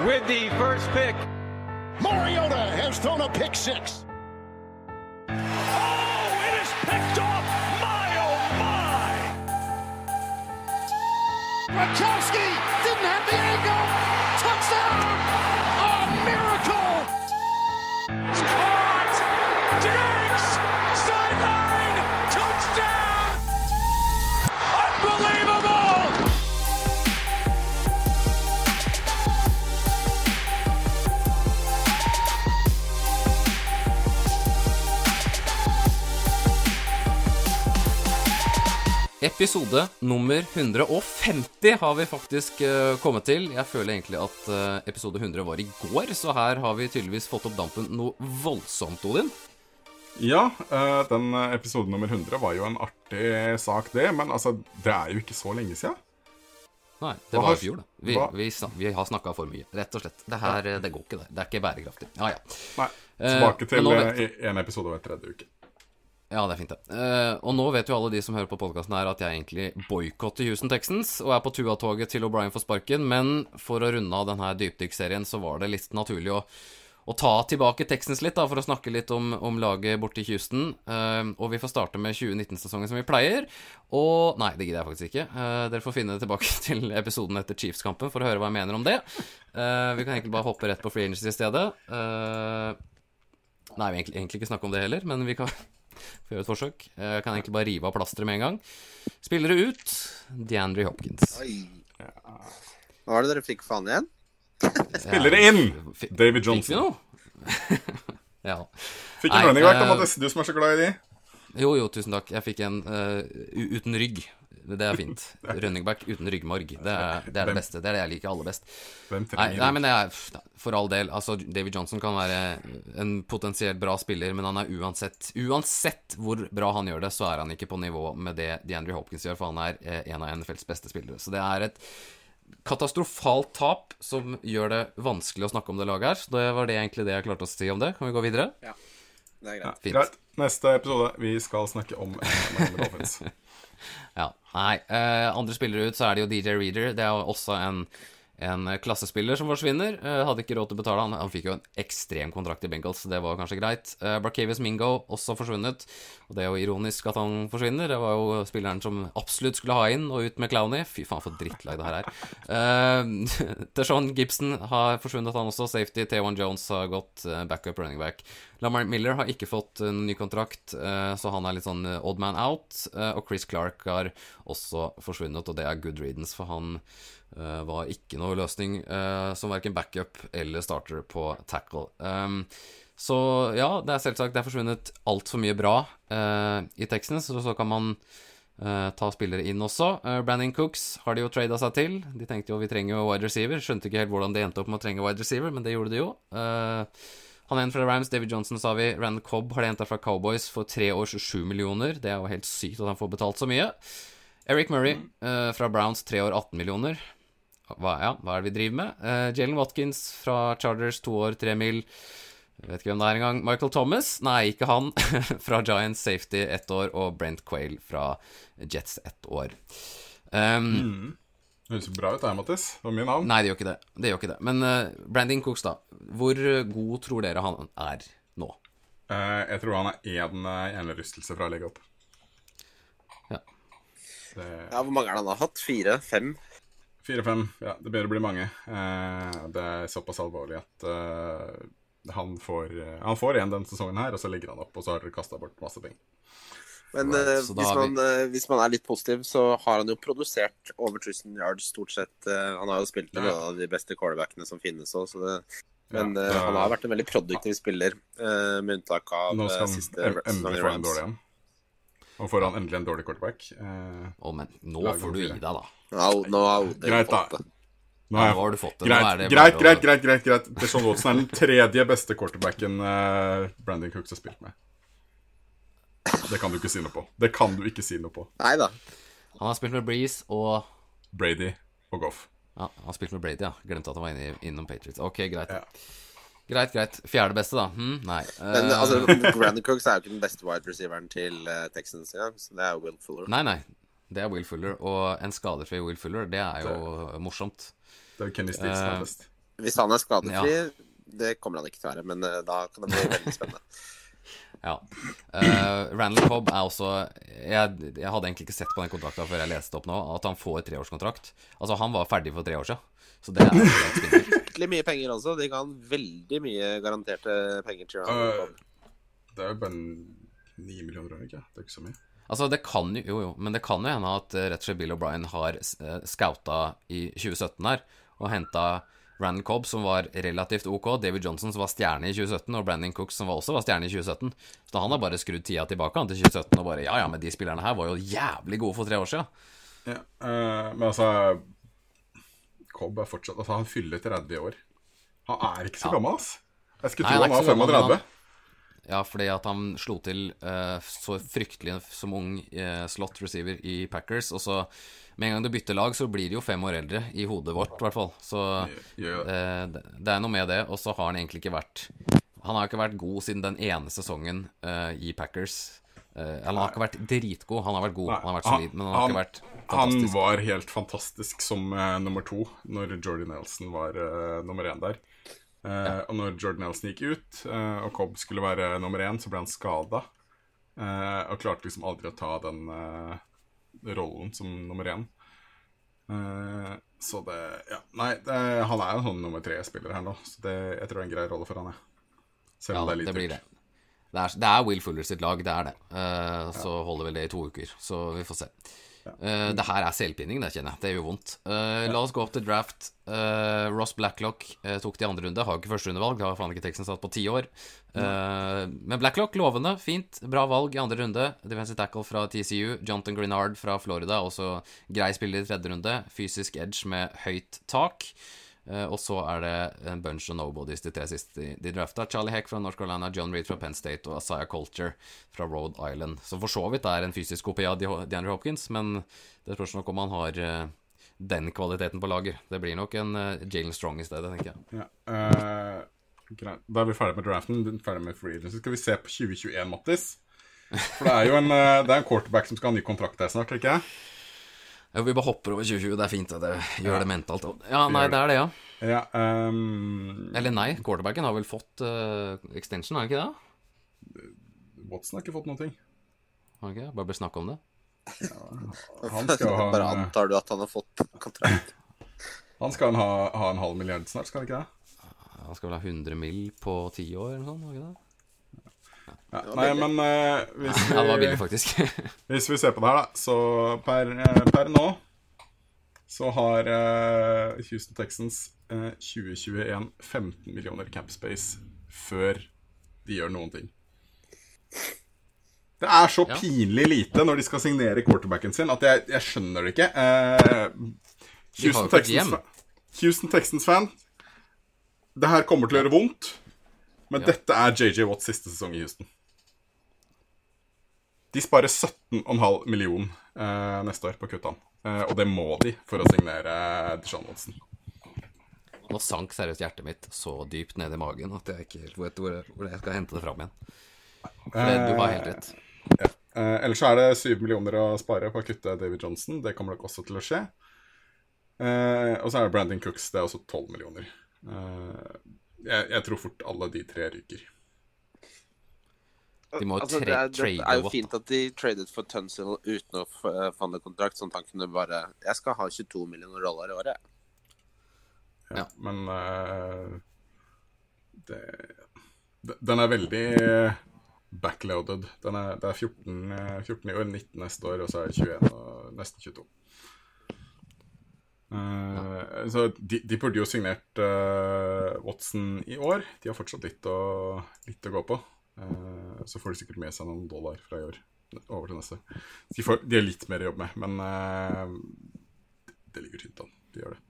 with the first pick. Mariota has thrown a pick six. Oh, it is picked off! My, oh, my! Gronkowski Episode nummer 150 har vi faktisk uh, kommet til. Jeg føler egentlig at uh, episode 100 var i går, så her har vi tydeligvis fått opp dampen noe voldsomt, Odin. Ja, uh, den episode nummer 100 var jo en artig sak, det. Men altså, det er jo ikke så lenge siden. Nei, det Hva var i fjor, da. Vi, vi, snak- vi har snakka for mye, rett og slett. Det her, ja. det går ikke, det. Det er ikke bærekraftig. Ja, ja. Nei, tilbake til en episode hver tredje uke. Ja, det er fint, det. Uh, og nå vet jo alle de som hører på podkasten her, at jeg egentlig boikotter Houston Texans og er på Tua-toget til O'Brien for sparken, men for å runde av denne dypdykkserien så var det litt naturlig å, å ta tilbake Texans litt, da, for å snakke litt om, om laget borte i Houston. Uh, og vi får starte med 2019-sesongen som vi pleier. Og Nei, det gidder jeg faktisk ikke. Uh, dere får finne tilbake til episoden etter Chiefs-kampen for å høre hva jeg mener om det. Vi kan egentlig bare hoppe rett på free agency i stedet. Nei, vi egentlig, egentlig ikke snakke om det heller, men vi kan få gjøre et forsøk. Jeg kan egentlig bare rive av plasteret med en gang. Spillere ut. DeAndre Hopkins. Oi. Hva var det dere fikk faen igjen? Spillere inn! David Johnson. Fikk vi noe? ja. Fikk en running back, eh, Mattis. Du som er så glad i de. Jo, jo, tusen takk. Jeg fikk en uh, uten rygg. Det er fint. Running back uten ryggmarg. Det er, det er det beste. Det er det jeg liker aller best. Nei, nei, men det er for all del. Altså, David Johnson kan være en potensielt bra spiller, men han er uansett Uansett hvor bra han gjør det, så er han ikke på nivå med det DeAndre Hopkins gjør, for han er eh, en av NFLs beste spillere. Så det er et katastrofalt tap som gjør det vanskelig å snakke om det laget her. Så det var det egentlig det jeg klarte å si om det. Kan vi gå videre? Ja, Det er greit. Fint. greit. Neste episode. Vi skal snakke om Miami Dolphins. Ja. Nei, Uh, andre spillere ut, så er det jo DJ Reader. Det er jo også en, en klassespiller som forsvinner. Eh, hadde ikke råd til å betale. Han, han fikk jo en ekstrem kontrakt i Bengals, det var kanskje greit. Eh, Barcavius Mingo også forsvunnet. Og det er jo ironisk at han forsvinner. Det var jo spilleren som absolutt skulle ha inn og ut med Clowny. Fy faen, for drittlag det her er. Uh, Deshaun Gibson har forsvunnet, han også. Safety. T1 Jones har gått eh, backup running back. Lamar Miller har ikke fått en ny kontrakt, eh, så han er litt sånn eh, odd man out. eh, Og Chris Clark har også forsvunnet, og det er good riddance, for han eh, var ikke noe løsning eh, som verken backup eller starter på tackle. Um, så ja, det er selvsagt det er forsvunnet altfor mye bra uh, i Texans, og så kan man uh, ta spillere inn også. Uh, Brandon Cooks har de jo trada seg til. De tenkte jo vi trenger jo wide receiver. Skjønte ikke helt hvordan de endte opp med å trenge wide receiver, men det gjorde de jo. Eh, han er en fra Rams, David Johnson sa vi. Rand Cobb har de henta fra Cowboys for tre år 27 millioner. Det er jo helt sykt at han får betalt så mye. Eric Murray eh, fra Browns, tre år 18 millioner. Hva, ja, hva er det vi driver med? Uh, Jalen Watkins fra Chargers, to år, tre mil. Jeg vet ikke hvem det er engang. Michael Thomas? Nei, ikke han. fra Giants Safety ett år, og Brent Quayle fra Jets ett år. Um, Høres bra ut, det her, Mattis. Det var mye navn. Nei, det gjør ikke det. Det gjør ikke det. Men uh, Brandon Cooks, da. Hvor eh, god tror dere han er nå? Uh, jeg tror han er én hjernerystelse fra å legge opp. Ja. Det- Ja, Hvor mange er det han har hatt? Fire? Fem? Fire-fem. Ja, det begynner å bli mange. Eh, det er såpass alvorlig at eh, han får eh, Han får igjen denne sesongen her, og så legger han opp, og så har dere kasta bort masse penger. Men Right, eh, hvis, man, vi- man, hvis man er litt positiv, så har han jo produsert over 1000 yards stort sett. Eh, han har jo spilt med Ja. noen av de beste quarterbackene som finnes òg, så det Men Ja, eh, det- han har vært en veldig produktiv spiller, eh, med unntak av Nå skal siste i få en dårlig en. Og får han endelig en dårlig quarterback. Eh, Å, men nå får du gi deg, da. No, nå har Greit, da. nå Ja, har nå har du fått det. Nå Greit, er det greit, greit, greit, greit, greit. Deshaun Watson er den tredje beste quarterbacken eh, Brandon Cooks har spilt med. Det kan du ikke si noe på. Det kan du ikke si noe på. Nei da. Han har spilt med Breeze og Brady og Goff. Ja, han har spilt med Brady, ja. Glemte at han var inne, innom Patriots. Ok, greit. Ja. Greit, greit. Fjerde beste, da. Hm, nei. Men Eh, altså, Brandon Cooks er jo ikke den beste wide receiveren til eh, Texans engang, så det er Will Fuller. Nei, nei. Det er Will Fuller. Og en skadefri Will Fuller, det er jo morsomt. Det er Kenny som Eh, er best. Hvis han er skadefri, det kommer han ikke til å være, men da kan det bli veldig spennende. Ja. Uh, Randall Cobb er også jeg, jeg hadde egentlig ikke sett på den kontrakten før jeg leste opp nå, at han får treårskontrakt. Altså, han var ferdig for tre år siden, så det er. Fryktelig mye penger også. De kan veldig mye garanterte penger til Randall Øh, Cobb. Det er jo bare ni millioner år, ikke? Det er ikke så mye. Altså, det kan jo, jo, jo, men det kan jo hende at eh, rett og slett Bill O'Brien har uh, scouta i 2017 her, og henta Randall Cobb, som var relativt ok, David Johnson, som var stjerne i 2017, og Brandon Cooks, som var også var stjerne i 2017. Så han har bare skrudd tida tilbake han til 2017 og bare Ja, ja, men de spillerne her var jo jævlig gode for tre år siden. Ja, øh, men altså Cobb er fortsatt Altså, han fyller 30 år. Han er ikke så Ja. gammel, ass. Jeg skulle tro han han var gammel, men 35. Ja, fordi at han slo til uh, så fryktelig som ung uh, slot receiver i Packers, og så med en gang du bytter lag, så blir de jo fem år eldre i hodet vårt, i hvert fall. Så eh, det, er noe med det, og så har han egentlig ikke vært Han har ikke vært god siden den ene sesongen eh, i Packers. Eh, han har ikke vært dritgod, han har vært god, Nei, han har vært solid, men han har ikke vært fantastisk. Han var helt fantastisk som uh, nummer to når Jordy Nelson var uh, nummer én der. Eh, Og når Jordan Nelson gikk ut, og Cobb skulle være nummer én, så ble han skada. og klarte liksom aldri å ta den rollen som nummer én. Eh, så det Ja, nei, det, han er jo en sånn nummer tre-spiller her nå, så det, jeg tror det er en grei rolle for han, jeg. Selv Ja, om det er det litt blir det. Det er, det er Will Fuller sitt lag, det er det. Eh, så holder vel det i to uker, så vi får se. Eh, det her er selvpining, det kjenner jeg. Det gjør vondt. Eh, La oss gå opp til draft. Uh, Ross Blacklock tok det i andre runde. Har jo ikke førsterundevalg, det har faen ikke Texans hatt på ti år. Men Blacklock, lovende, fint. Bra valg i andre runde. Defensive tackle fra TCU. Jonathan Grenard fra Florida, også grei spiller i tredje runde. Fysisk edge med høyt tak. Eh, og så er det en bunch of nobodies de tre siste de, drafta. Charlie Heck fra North Carolina, John Reed fra Penn State og Asaya Culture fra Rhode Island. Som for så vidt er en fysisk kopi av DeAndre Hopkins, men det spørs nok om han har eh, den kvaliteten på lager. Det blir nok en uh, Jalen Strong i stedet, tenker jeg. Ja, uh. Da er vi ferdig med draften. Ferdig med free agency. Skal vi se på 2021, Mattis? For det er jo en, eh, det er en quarterback som skal ha ny kontrakt der snart, ikke sant? Vi bare hopper over 2020, det er fint. Det gjør det mentalt òg. Ja, nei, det er det, ja. Ja, um... Eller nei, quarterbacken har vel fått uh, extension, har han ikke det? Watson har ikke fått noen ting. Har han ikke? Bare bør snakke om det. Han skal ha, Bare antar du at han har fått kontrakt. han skal ha, ha en halv milliard snart, skal han ikke det? Han skal vel ha 100 mill. på ti år, eller noe sånt? har han ikke det? Ja, nei, men uh, hvis, Ja, det var billig, vi, faktisk. hvis vi ser på det her, da, så per, eh, per nå så har uh, Houston Texans uh, 2021 15 millioner cap space før de gjør noen ting. Det er så Ja. pinlig lite når de skal signere quarterbacken sin, at jeg, jeg skjønner det ikke. Eh, De Houston ikke. Texans, Houston Texans-fan Det her kommer til å gjøre vondt, men Ja. dette er JJ Watts siste sesong i Houston. De sparer 17,5 million eh, neste år på kuttene. Eh, og det må de for å signere Deshaun Watson. Nå sank seriøst hjertet mitt så dypt ned i magen at jeg ikke helt vet hvor, hvor jeg skal hente det fram igjen. For det, du har helt rett. Eh, ellers så er det 7 millioner å spare på å kutte David Johnson. Det kommer nok også til å skje. Eh, og så er det Brandon Cooks. Det er også 12 millioner. Eh, jeg, jeg tror fort alle de tre ryker. De må jo Altså, tra- det, er, det er jo fint at de tradet for Tunsil uten å forhandle eh, kontrakt, sånn at han kunne bare Jeg skal ha 22 millioner dollar i året. Ja. Men uh, det, Den er veldig backloaded. Den er, det er 14, eh, 14 i år, 19 neste år, og så er det 21 og nesten 22. Eh, Så de, de burde jo signert uh, Watson i år. De har fortsatt litt å, litt å gå på. Eh, så får de sikkert med seg noen dollar fra i år over til neste. De, får, de har litt mer å jobbe med, men eh, det, ligger tynt an. De gjør det.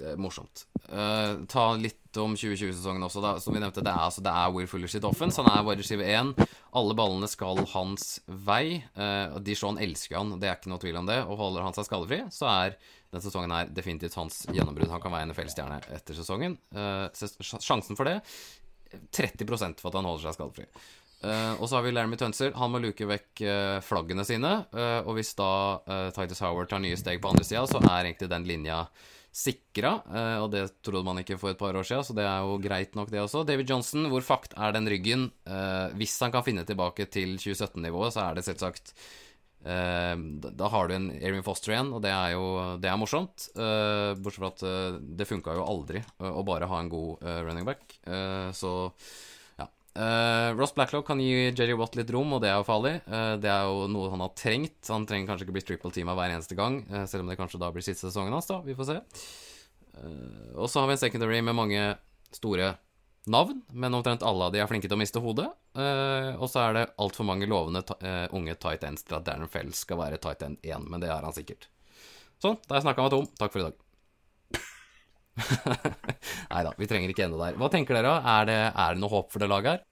Det er morsomt. Uh, ta litt om 2020-sesongen også. Da. Som vi nevnte, det er, altså, det er Will Fuller sitt offense. Han er wide receiver 1. Alle ballene skal hans vei. Uh, Dijon elsker han, det er ikke noe tvil om det. Og holder han seg skadefri, så er denne sesongen her definitivt hans gjennombrudd. Han kan være NFL-stjerne etter sesongen. Uh, sjansen for det 30% for at han holder seg skadefri. Uh, og så har vi Laramie Tønser. Han må luke vekk uh, flaggene sine. Uh, og hvis da Titus Howard tar nye steg på andre sida, så er egentlig den linja sikra, og det trodde man ikke for et par år siden, så det er jo greit nok, det også. David Johnson, hvor fakt er den ryggen? Hvis han kan finne tilbake til 2017-nivået, så er det selvsagt da, da har du en Erin Foster igjen, og det er jo det er morsomt. Eh, bortsett fra at eh, det funka jo aldri eh, å bare ha en god eh, running back. Eh, så ja. Eh, Ross Blacklock kan gi Jerry Watt litt rom, og det er jo farlig. Eh, det er jo noe han har trengt. Han trenger kanskje ikke bli triple teama hver eneste gang, eh, selv om det kanskje da blir siste sesongen hans, da. Vi får se. Eh, og så har vi en secondary med mange store navn, men omtrent alle av de er flinke til å miste hodet. Uh, og så er det altfor mange lovende ta eh, unge tight ends til at Darren Fell skal være tight end 1, men det er han sikkert. Sånn, da har jeg snakka meg tom. Takk for i dag. Nei da, vi trenger ikke ende der. Hva tenker dere? Er det, er det noe håp for det laget her?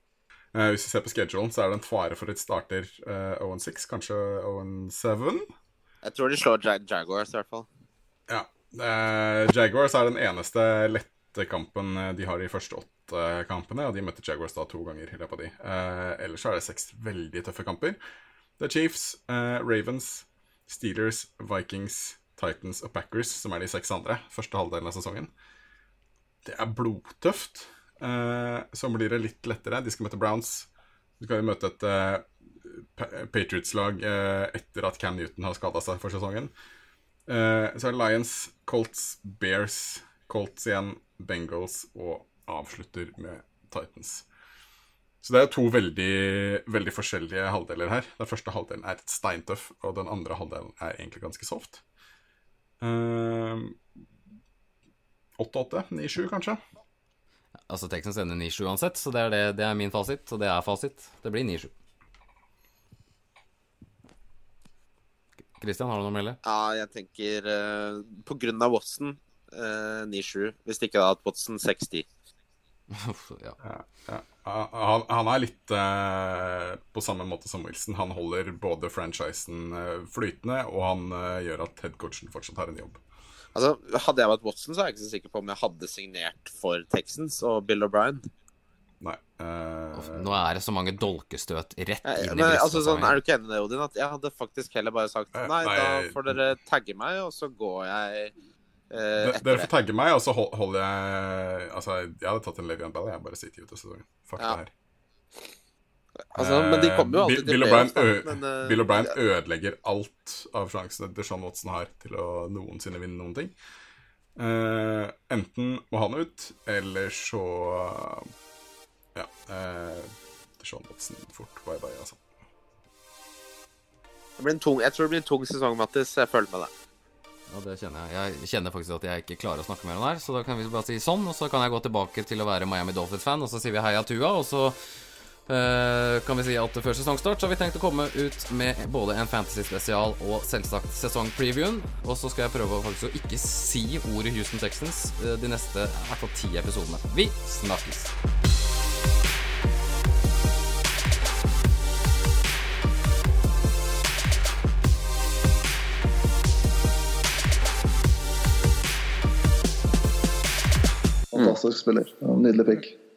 Uh, hvis vi ser på schedulen, så er det en fare for et starter eh, 0-6, kanskje 0-7. Jeg tror de slår Jag Jaguars, i hvert fall. Ja. Eh, Jaguars er den eneste lette kampen de har i første åtte kampene, og de møtte Jaguars da to ganger i løpet av de. Eh, ellers er det seks veldig tøffe kamper. Det er Chiefs, eh, Ravens, Steelers, Vikings, Titans og Packers som er de seks andre. Første halvdelen av sesongen. Det er blodtøft. Eh, så blir det litt lettere. De skal møte Browns. De skal møte et eh, Patriots-lag eh, etter at Cam Newton har skada seg for sesongen. Eh, så er det Lions, Colts, Bears, Colts igjen, Bengals og avslutter med Titans. Så det er to veldig, veldig forskjellige halvdeler her. Den første halvdelen er steintøff, og den andre halvdelen er egentlig ganske soft. Uh, 8-8, 9-7 kanskje. Altså Texans ender 9-7 uansett, så det er, det, det er min fasit, og det er fasit. Det blir 9-7. Christian, har du noe å melde? Ja, jeg tenker uh, på grunn av Watson uh, 9-7. Hvis ikke da at Watson 6-10. Ja. Ja, ja. Han, han er litt eh, på samme måte som Wilson. Han holder både franchisen eh, flytende, og han eh, gjør at headcoachen fortsatt har en jobb. Altså, Hadde jeg vært Watson, så er jeg ikke så sikker på om jeg hadde signert for Texans og Bill O'Brien. Nei. Uh... Nå er det så mange dolkestøt rett Eh, inn i Men, altså, sånn, er du ikke enig i det, Odin? At jeg hadde faktisk heller bare sagt Eh, nei, nei. da får dere tagge meg, og så går jeg etter dere får tagge meg, og så hol- holder jeg Altså, jeg hadde tatt en Levian Bell, jeg bare sitter ut av sesongen. Fuck Ja. det her. Altså, men de kommer jo Eh, alltid Bill- til Bill eh, Bill O'Brien ødelegger alt av sjansene Deshaun Watson har til å noensinne vinne noen ting. Uh, enten må han ut, eller så Ja. Uh, Deshaun Watson fort. Bye bye, altså. det blir en tung, jeg tror det blir en tung sesong, Mattis. Jeg følger med deg. Ja, det kjenner jeg. Jeg kjenner faktisk at jeg ikke klarer å snakke mer om det her, så da kan vi bare si sånn, og så kan jeg gå tilbake til å være Miami Dolphins-fan, og så sier vi heia Tua, og så Uh, kan vi si at før sesongstart så har vi tenkt å komme ut med både en fantasy-spesial og selvsagt sesongpreviewen, og så skal jeg prøve faktisk å ikke si ordet Houston Texans eh, de neste i hvert fall ti episodene. Vi snakkes! Fantastisk spiller. Nydelig pick.